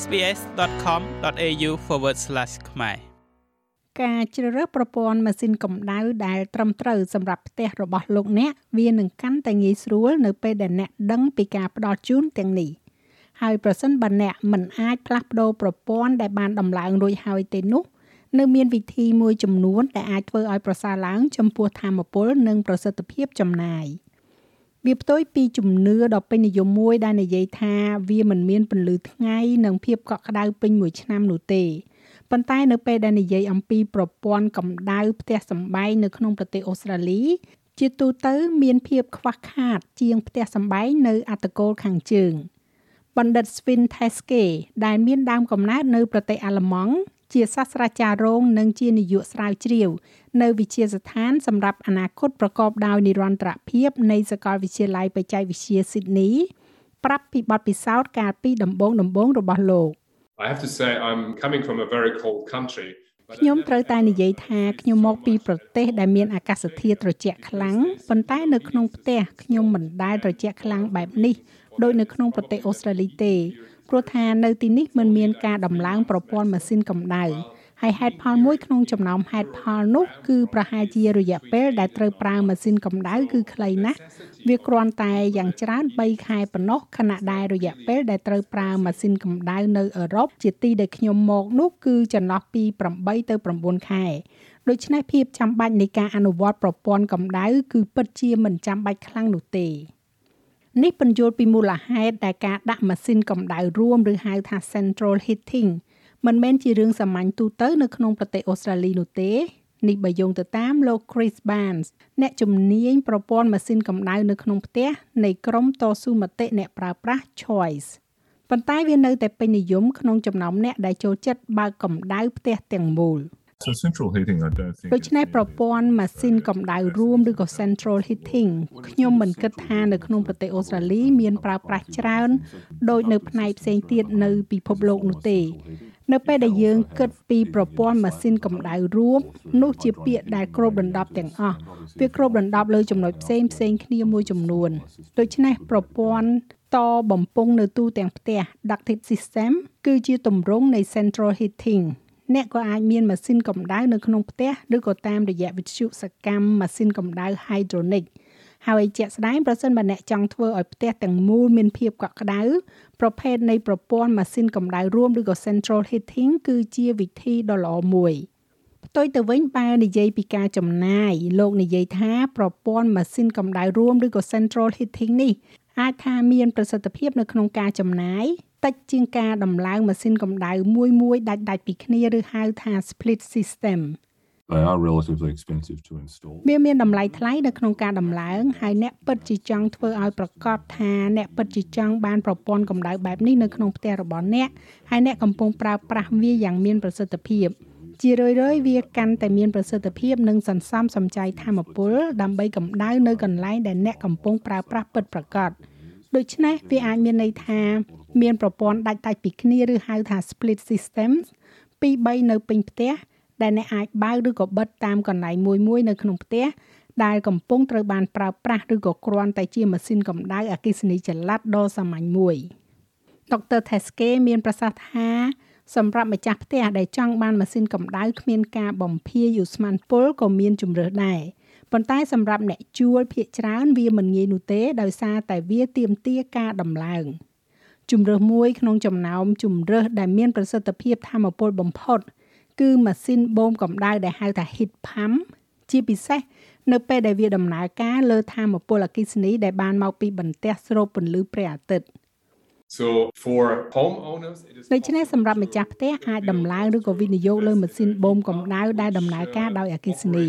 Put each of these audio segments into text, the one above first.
sbs.com.au/ ខ្មែរការជ្រើសរើសប្រព័ន្ធម៉ាស៊ីនកម្ដៅដែលត្រឹមត្រូវសម្រាប់ផ្ទះរបស់លោកអ្នកវានឹងកាន់តែងាយស្រួលនៅពេលដែលអ្នកដឹងពីការផ្ដល់ជូនទាំងនេះហើយប្រសិនបើអ្នកមិនអាចផ្លាស់ប្ដូរប្រព័ន្ធដែលបានដំឡើងរួចហើយទេនោះនៅមានវិធីមួយចំនួនដែលអាចធ្វើឲ្យប្រសើរឡើងចំពោះធម៌ពលនិងប្រសិទ្ធភាពចំណាយ វាផ្ទុយពីជំនឿដ៏ពេញនិយមមួយដែលនិយាយថាវាមិនមានពន្លឺថ្ងៃនិងភាពកក់ក្ដៅពេញមួយឆ្នាំនោះទេប៉ុន្តែនៅពេលដែលនិយាយអំពីប្រព័ន្ធកម្ដៅផ្ទះសម្បែងនៅក្នុងប្រទេសអូស្ត្រាលី ជាទូទៅមានភាពខ្វះខាត ជាងផ្ទះសម្បែងនៅអត្តកូលខាងជើងបណ្ឌិត Svin Teske ដែលមានដើមកំណើតនៅប្រទេសអាល្លឺម៉ង់ ជាសាស្ត្រាចារ្យរងនិងជានាយកស្រាវជ្រាវ នៅវិទ្យាស្ថានសម្រាប់អនាគតប្រកបដោយនិរន្តរភាពនៃសាកលវិទ្យាល័យបច្ចេកវិទ្យា Sydney ប្រាប់ពីបទពិសោធន៍កាលពីដំបូងដំបូងរបស់លោក I have to say I'm coming from a very cold country ខ្ញុំត្រូវតែនិយាយថាខ្ញុំមកពីប្រទេសដែលមានអាកាសធាតុត្រជាក់ខ្លាំងប៉ុន្តែនៅក្នុងផ្ទះខ្ញុំមិនដែលត្រជាក់ខ្លាំងបែបនេះ ដូចនៅក្នុងប្រទេសអូស្ត្រាលីទេព្រោះថានៅទីនេះមិនមានការដំឡើងប្រព័ន្ធម៉ាស៊ីនកម្ដៅហើយហេតុផលមួយក្នុងចំណោមហេតុផលនោះគឺប្រហែលជារយៈពេលដែលត្រូវប្រើម៉ាស៊ីនកម្ដៅគឺខ្លីណាស់វាគ្រាន់តែយ៉ាងច្រើន3ខែប៉ុណ្ណោះខណៈដែលរយៈពេលដែលត្រូវប្រើម៉ាស៊ីនកម្ដៅនៅអឺរ៉ុបជាទីដែលខ្ញុំមកនោះគឺចន្លោះពី8ទៅ9ខែដូច្នេះភាពចាំបាច់នៃការអនុវត្តប្រព័ន្ធកម្ដៅគឺពិតជាមិនចាំបាច់ខ្លាំងនោះទេ នេះពន្យល់ពីមូលហេតុដែលការដាក់ម៉ាស៊ីនកម្ដៅរួមឬហៅថា central heating មិនមែនជារឿងសាមញ្ញទូទៅនៅក្នុងប្រទេសអូស្ត្រាលីនោះទេនេះបើយោងទៅតាមលោក Chris Barnes អ្នកជំនាញប្រព័ន្ធម៉ាស៊ីនកម្ដៅនៅក្នុងផ្ទះនៃក្រុមតស៊ូមតិអ្នកប្រើប្រាស់ Choice ប៉ុន្តែវានៅតែពេញនិយមក្នុងចំណោមអ្នកដែលចូលចិត្តបើកកម្ដៅផ្ទះទាំងមូល So central heating I don't think ដូច្នេះប្រព័ន្ធម៉ាស៊ីនកម្ដៅរួមឬក៏ central heating ខ្ញុំមិនគិតថានៅក្នុងប្រទេសអូស្ត្រាលីមានប្រើប្រាស់ច្រើនដោយនៅផ្នែកផ្សេងទៀតនៅពិភពលោកនោះទេនៅពេលដែលយើងគិតពីប្រព័ន្ធម៉ាស៊ីនកម្ដៅរួមនោះជាពាក្យដែលគ្របដណ្ដប់ទាំងអស់វាគ្របដណ្ដប់លើចំណុចផ្សេងផ្សេងគ្នាមួយចំនួនដូច្នេះប្រព័ន្ធតបំពង់នៅទូទាំងផ្ទះ ducted system គឺជាទម្រង់នៃ central heating អ្នកក៏អាចមានម៉ាស៊ីនកម្ដៅនៅក្នុងផ្ទះឬក៏តាមរយៈវិទ្យុសកម្មម៉ាស៊ីនកម្ដៅ hydronic ហើយជាក់ស្ដែងប្រសិនបើអ្នកចង់ធ្វើឲ្យផ្ទះទាំងមូលមានភាពកក់ក្ដៅប្រភេទនៃប្រព័ន្ធម៉ាស៊ីនកម្ដៅរួមឬក៏ central heating គឺជាវិធីដ៏ល្អមួយផ្ទុយទៅវិញបើនិយាយពីការចំណាយលោកនិយាយថាប្រព័ន្ធម៉ាស៊ីនកម្ដៅរួមឬក៏ central heating នេះអាចថាមានប្រសិទ្ធភាពនៅក្នុងការចំណាយ តិចជាងការដំឡើងម៉ាស៊ីនកម្ដៅមួយមួយដាច់ដាច់ពីគ្នាឬហៅថា split system they are relatively expensive to install វាមានតម្លៃថ្លៃនៅក្នុងការដំឡើងហើយអ្នកពិតជាចង់ធ្វើឲ្យប្រកាសថាអ្នកពិតជាចង់បានប្រព័ន្ធកម្ដៅបែបនេះនៅក្នុងផ្ទះរបស់អ្នកហើយអ្នកកំពុងប្រើប្រាស់វាយ៉ាងមានប្រសិទ្ធភាពជារឿយៗវាកាន់តែមានប្រសិទ្ធភាពនិងសន្សំសំចៃធម្មពលដើម្បីកម្ដៅនៅកន្លែងដែលអ្នកកំពុងប្រើប្រាស់ពិតប្រាកដដូច្នេះវាអាចមានន័យថា មានប្រព័ន្ធដាច់ដាច់ពីគ្នាឬហៅថា split systems ពី3នៅពេញផ្ទះដែលអ្នកអាចបើកឬក៏បិទតាមកន្លែងមួយមួយនៅក្នុងផ្ទះដែលកំពុងត្រូវបានប្រើប្រាស់ឬក៏គ្រាន់តែជាម៉ាស៊ីនកម្ដៅអគ្គិសនីចល័តដ៏សាមញ្ញមួយដុកទ័រ Teske មានប្រសាសន៍ថាសម្រាប់ម្ចាស់ផ្ទះដែលចង់បានម៉ាស៊ីនកម្ដៅគ្មានការបំភាយឧស្ម័នពុលក៏មានជំរើសដែរប៉ុន្តែសម្រាប់អ្នកជួលភាគច្រើនវាមិនងាយនោះទេដោយសារតែវាទាមទារការដំឡើង ជំរើសមួយក្នុងចំណោមជំរើសដែលមានប្រសិទ្ធភាពធម្មពលបំផុត គឺម៉ាស៊ីនបូមកម្ដៅដែលហៅថា heat pump ជាពិសេសនៅពេលដែលវាដំណើរការលើថាមពលអគ្គិសនីដែលបានមកពីបន្ទះស្រូបពន្លឺព្រះអាទិត្យ So for homeowners it is ដូច្នេះសម្រាប់ម្ចាស់ផ្ទះអាចដំឡើងឬក៏វិនិយោគលើម៉ាស៊ីនបូមកម្ដៅដែលដំណើរការដោយអគ្គិសនី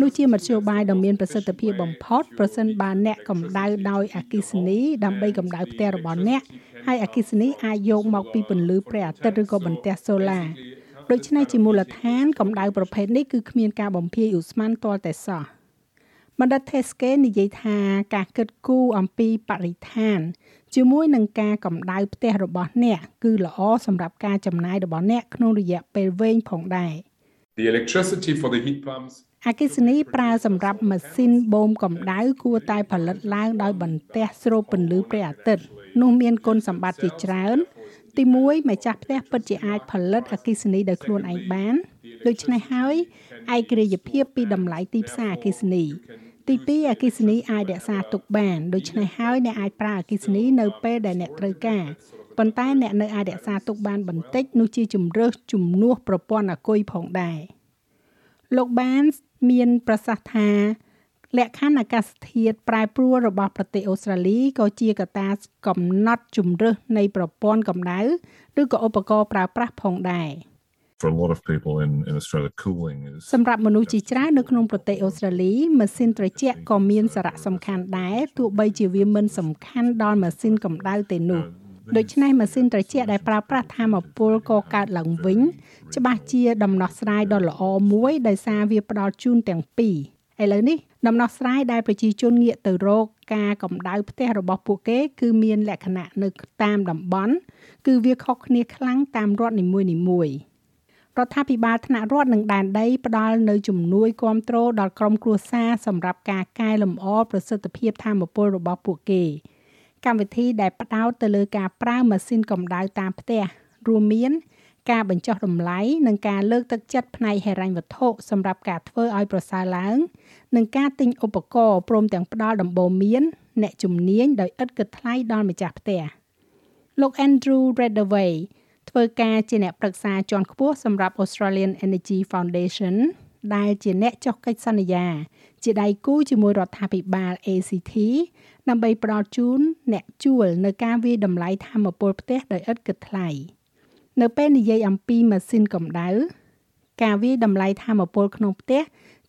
នោះជាមធ្យោបាយដ៏មានប្រសិទ្ធភាពបំផុតប្រសិនបើអ្នកកម្ដៅដោយអគ្គិសនីដើម្បីកម្ដៅផ្ទះរបស់អ្នកហើយអគ្គិសនីអាចយកមកពីពន្លឺព្រះអាទិត្យឬក៏បន្ទះសូឡាដូច្នេះជាមូលដ្ឋានកម្ដៅប្រភេទនេះគឺគ្មានការបំភាយឧស្ម័នទាល់តែសោះ បណ្ឌិត Teske និយាយថាការគិតគូរអំពីបរិស្ថាន ជាមួយនឹងការកម្ដៅផ្ទះរបស់អ្នកគឺល្អសម្រាប់ការចំណាយរបស់អ្នកក្នុងរយៈពេលវែងផងដែរ The electricity for the heat pumps អគ្គិសនីប្រើសម្រាប់ម៉ាស៊ីនបូមកម្ដៅគួរតែផលិតឡើងដោយបន្ទះស្រូបពន្លឺព្រះអាទិត្យនោះមានគុណសម្បត្តិជាច្រើន ទី1ម្ចាស់ផ្ទះពិតជាអាចផលិតអគិសនីដោយខ្លួនឯងបានដូច្នេះហើយឯករាជ្យភាពពីតម្លៃទីផ្សារអគិសនី ទី2អគិសនីអាចរក្សាទុកបានដូច្នេះហើយអ្នកអាចប្រើអគិសនីនៅពេលដែលអ្នកត្រូវការប៉ុន្តែអ្នកនៅអាចរក្សាទុកបានបន្តិចនោះជាជំរើសជំនួសប្រព័ន្ធអាគុយផងដែរលោកបានមានប្រសាសន៍ថាលក្ខខណ្ឌអាកាសធាតុប្រែប្រួលរបស់ប្រទេសអូស្ត្រាលីក៏ជាកត្តាកំណត់ជំរើសនៃប្រព័ន្ធកម្ដៅឬក៏ឧបករណ៍ប្រើប្រាស់ផងដែរ for a lot of people in in Australia cooling is សម្រាប់មនុស្សជាច្រើននៅក្នុងប្រទេសអូស្ត្រាលីម៉ាស៊ីនត្រជាក់ក៏មានសារៈសំខាន់ដែរទោះបីជាវាមិនសំខាន់ដល់ម៉ាស៊ីនកម្ដៅទេនោះដូច្នេះម៉ាស៊ីនត្រជាក់ដែលប្រើប្រាស់ថាមពលកកើតឡើងវិញ ច្បាស់ជាដំណោះស្រាយដ៏ល្អមួយដោយសារវាផ្ដល់ជូនទាំងពីរឥឡូវនេះដំណោះស្រាយដែលប្រជាជនងាកទៅរកការកម្ដៅផ្ទះរបស់ពួកគេ គឺមានលក្ខណៈនៅតាមតំបន់គឺវាខុសគ្នាខ្លាំងតាមរដ្ឋនីមួយៗ រដ្ឋាភិបាលថ្នាក់រដ្ឋនិងដែនដីផ្ដល់នៅជំនួយគាំទ្រដល់ក្រុមគ្រួសារសម្រាប់ការកែលម្អប្រសិទ្ធភាពធម៌ពលរបស់ពួកគេ កម្មវិធីដែលផ្ដោតទៅលើការប្រើម៉ាស៊ីនកម្ដៅតាមផ្ទះរួមមានការបញ្ចុះតម្លៃនិងការលើកទឹកចិត្តផ្នែកហិរញ្ញវត្ថុសម្រាប់ការធ្វើឲ្យប្រសើរឡើង និងការទិញឧបករណ៍ព្រមទាំងផ្ដល់ដំបូន្មានអ្នកជំនាញដោយឥតគិតថ្លៃដល់ម្ចាស់ផ្ទះលោក Andrew Redaway ធ្វើការជាអ្នកប្រឹក្សាជាន់ខ្ពស់សម្រាប់ Australian Energy Foundation ដែលជាអ្នកចុះកិច្ចសន្យា ជាដៃគូជាមួយរដ្ឋាភិបាល ACT ដើម្បីផ្ដល់ជូនអ្នកជួលនៅការវាយតម្លៃធម្មពលផ្ទះដោយឥតគិតថ្លៃ។នៅពេលនិយាយអំពីម៉ាស៊ីនកម្ដៅការវាយតម្លៃធម្មពលក្នុងផ្ទះ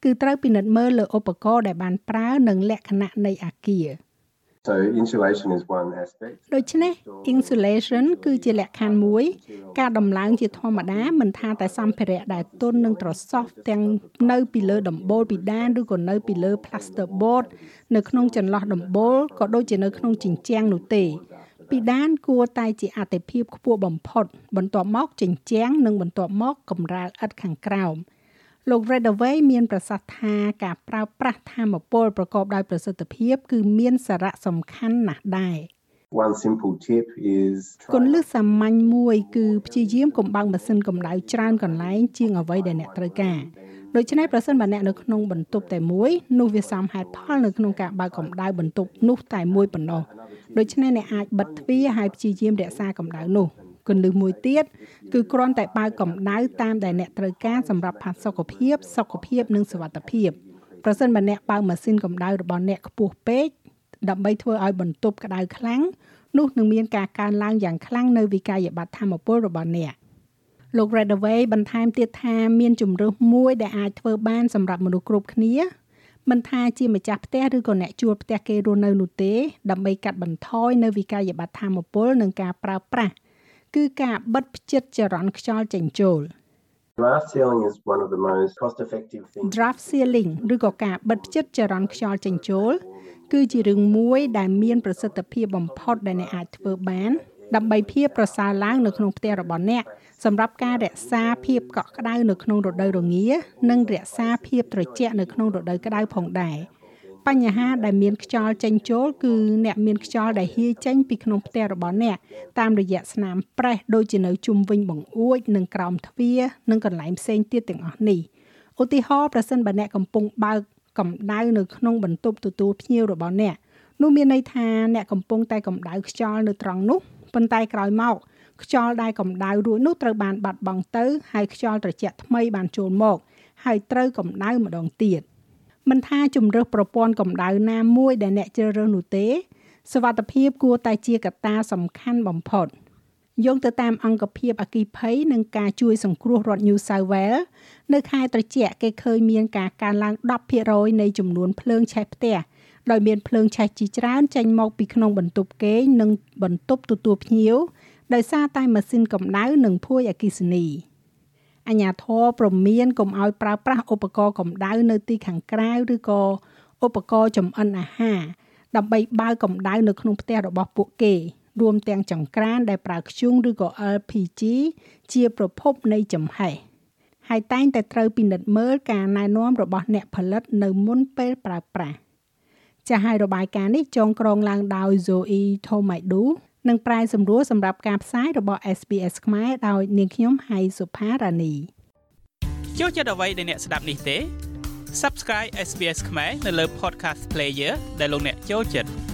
គឺត្រូវពិនិត្យមើលលើឧបករណ៍ដែលបានប្រើនិងលក្ខណៈនៃអាគារ So insulation is one aspect. ដូច្នេះ insulation គឺជាលក្ខខណ្ឌមួយ ការដំឡើងជាធម្មតាមិនថាតែសម្ភារៈដែលទន់និងត្រសោះទាំងនៅពីលើដំបូលពីដានឬក៏នៅពីលើ plasterboard នៅក្នុងចន្លោះដំបូលក៏ដូចជានៅក្នុងជញ្ជាំងនោះទេពីដានគួរតែជាអតិភិបខ្ពស់បំផុត បន្ទាប់មកជញ្ជាំងនិងបន្ទាប់មកកម្រាលឥដ្ឋខាងក្រោម លោក Redaway មានប្រសាសន៍ថាការប្រើប្រាស់ធម្មពលប្រកបដោយប្រសិទ្ធភាព គឺមានសារៈសំខាន់ណាស់ដែរ One simple tip is គន្លឹះសាមញ្ញមួយគឺព្យាយាមកុំបើកម៉ាស៊ីនកម្ដៅច្រើនកន្លែងជាងអ្វីដែលអ្នកត្រូវការដូច្នេះប្រសិនបើអ្នកនៅក្នុងបន្ទប់តែមួយនោះវាសមហេតុផលនៅក្នុងការបើកកម្ដៅបន្ទប់នោះតែមួយប៉ុណ្ណោះដូច្នេះអ្នកអាចបិទទ្វារហើយព្យាយាមរក្សាកម្ដៅនោះ គន្លឹះមួយទៀតគឺគ្រាន់តែបើកកម្ដៅតាមដែលអ្នកត្រូវការសម្រាប់ផាសុកភាពសុខភាពនិងសុវត្ថិភាពប្រសិនបើអ្នកបើកម៉ាស៊ីនកម្ដៅរបស់អ្នកខ្ពស់ពេកដើម្បីធ្វើឲ្យបន្ទប់ក្ដៅខ្លាំងនោះនឹងមានការកើនឡើងយ៉ាងខ្លាំងនៅវិក័យប័ត្រធម្មពលរបស់អ្នកលោក Redaway បន្ថែមទៀតថាមានជំរើសមួយដែលអាចធ្វើបានសម្រាប់មនុស្សគ្រប់គ្នាមិនថាជាម្ចាស់ផ្ទះឬក៏អ្នកជួលផ្ទះគេរស់នៅនោះទេដើម្បីកាត់បន្ថយនៅវិក័យប័ត្រធម្មពលនិងការប្រើប្រាស់ គឺការបិទផ្ចិតចរន្តខ្យល់ចេញចូល draft sealing is one of the most cost effective things. draft ceiling ឬក៏ការបិទផ្ចិតចរន្តខ្យល់ចេញចូល គឺជារឿងមួយដែលមានប្រសិទ្ធភាពបំផុតដែលអ្នកអាចធ្វើបានដើម្បីភាពប្រសើរឡើងនៅក្នុងផ្ទះរបស់អ្នកសម្រាប់ការរក្សាភាពកក់ក្ដៅនៅក្នុងរដូវរងា និងរក្សាភាពត្រជាក់នៅក្នុងរដូវក្ដៅផងដែរ បញ្ហាដែលមានខ្យល់ចេញចូលគឺអ្នកមានខ្យល់ដែលហៀចេញពីក្នុងផ្ទះរបស់អ្នកតាមរយៈស្នាមប្រេះដូចជានៅជុំវិញបង្អួចនិងក្រោមទ្វារនិងកន្លែងផ្សេងទៀតទាំងអស់នេះឧទាហរណ៍ប្រសិនបើអ្នកកំពុងបើកកម្ដៅនៅក្នុងបន្ទប់ទទួលភ្ញៀវរបស់អ្នកនោះមានន័យថាអ្នកកំពុងតែកម្ដៅខ្យល់នៅត្រង់នោះប៉ុន្តែក្រោយមកខ្យល់ដែលកម្ដៅរួចនោះត្រូវបានបាត់បង់ទៅហើយខ្យល់ត្រជាក់ថ្មីបានចូលមក ហើយត្រូវកម្ដៅម្ដងទៀត មិនថាជំរើសប្រព័ន្ធកម្ដៅណាមួយដែលអ្នកជ្រើសរើសនោះទេសវត្ថភាពគួរតែជាកត្តាសំខាន់បំផុតយោងទៅតាមអង្គភាពអគិភ័យនិងការជួយសង្គ្រោះរដ្ឋ New South Wales នៅខែត្រជាក់គេឃើញមានការកើនឡើង10%នៃចំនួនភ្លើងឆេះផ្ទះដោយមានភ្លើងឆេះជាច្រើនចេញមកពីក្នុងបន្ទប់គេងនិងបន្ទប់ទទួលភ្ញៀវដោយសារតែម៉ាស៊ីនកម្ដៅនិងភួយអគ្គិសនី អញ្ញាធរប្រមានកុំឲ្យប្រើប្រាស់ឧបករណ៍កម្ដៅនៅទីខាងក្រៅឬក៏ឧបករណ៍ចម្អិនអាហារដើម្បីបើកកម្ដៅនៅក្នុងផ្ទះរបស់ពួកគេ រួមទាំងចង្ក្រានដែលប្រើធ្យូងឬក៏ LPG ជាប្រភពនៃចំហេះហើយតែងតែត្រូវពិនិត្យមើលការណែនាំរបស់អ្នកផលិតនៅមុនពេលប្រើប្រាស់ចាស់ហើយរបាយការណ៍នេះចងក្រងឡើងដោយ Zoe Tomaidu និងប្រែសម្រួលសម្រាប់ការផ្សាយរបស់ SBS ខ្មែរដោយនាងខ្ញុំហៃសុផារ៉ានីចូលចិត្តអ្វីដែលអ្នកស្ដាប់នេះទេ Subscribe SBS ខ្មែរនៅលើ Podcast Player ដែលលោកអ្នកចូលចិត្ត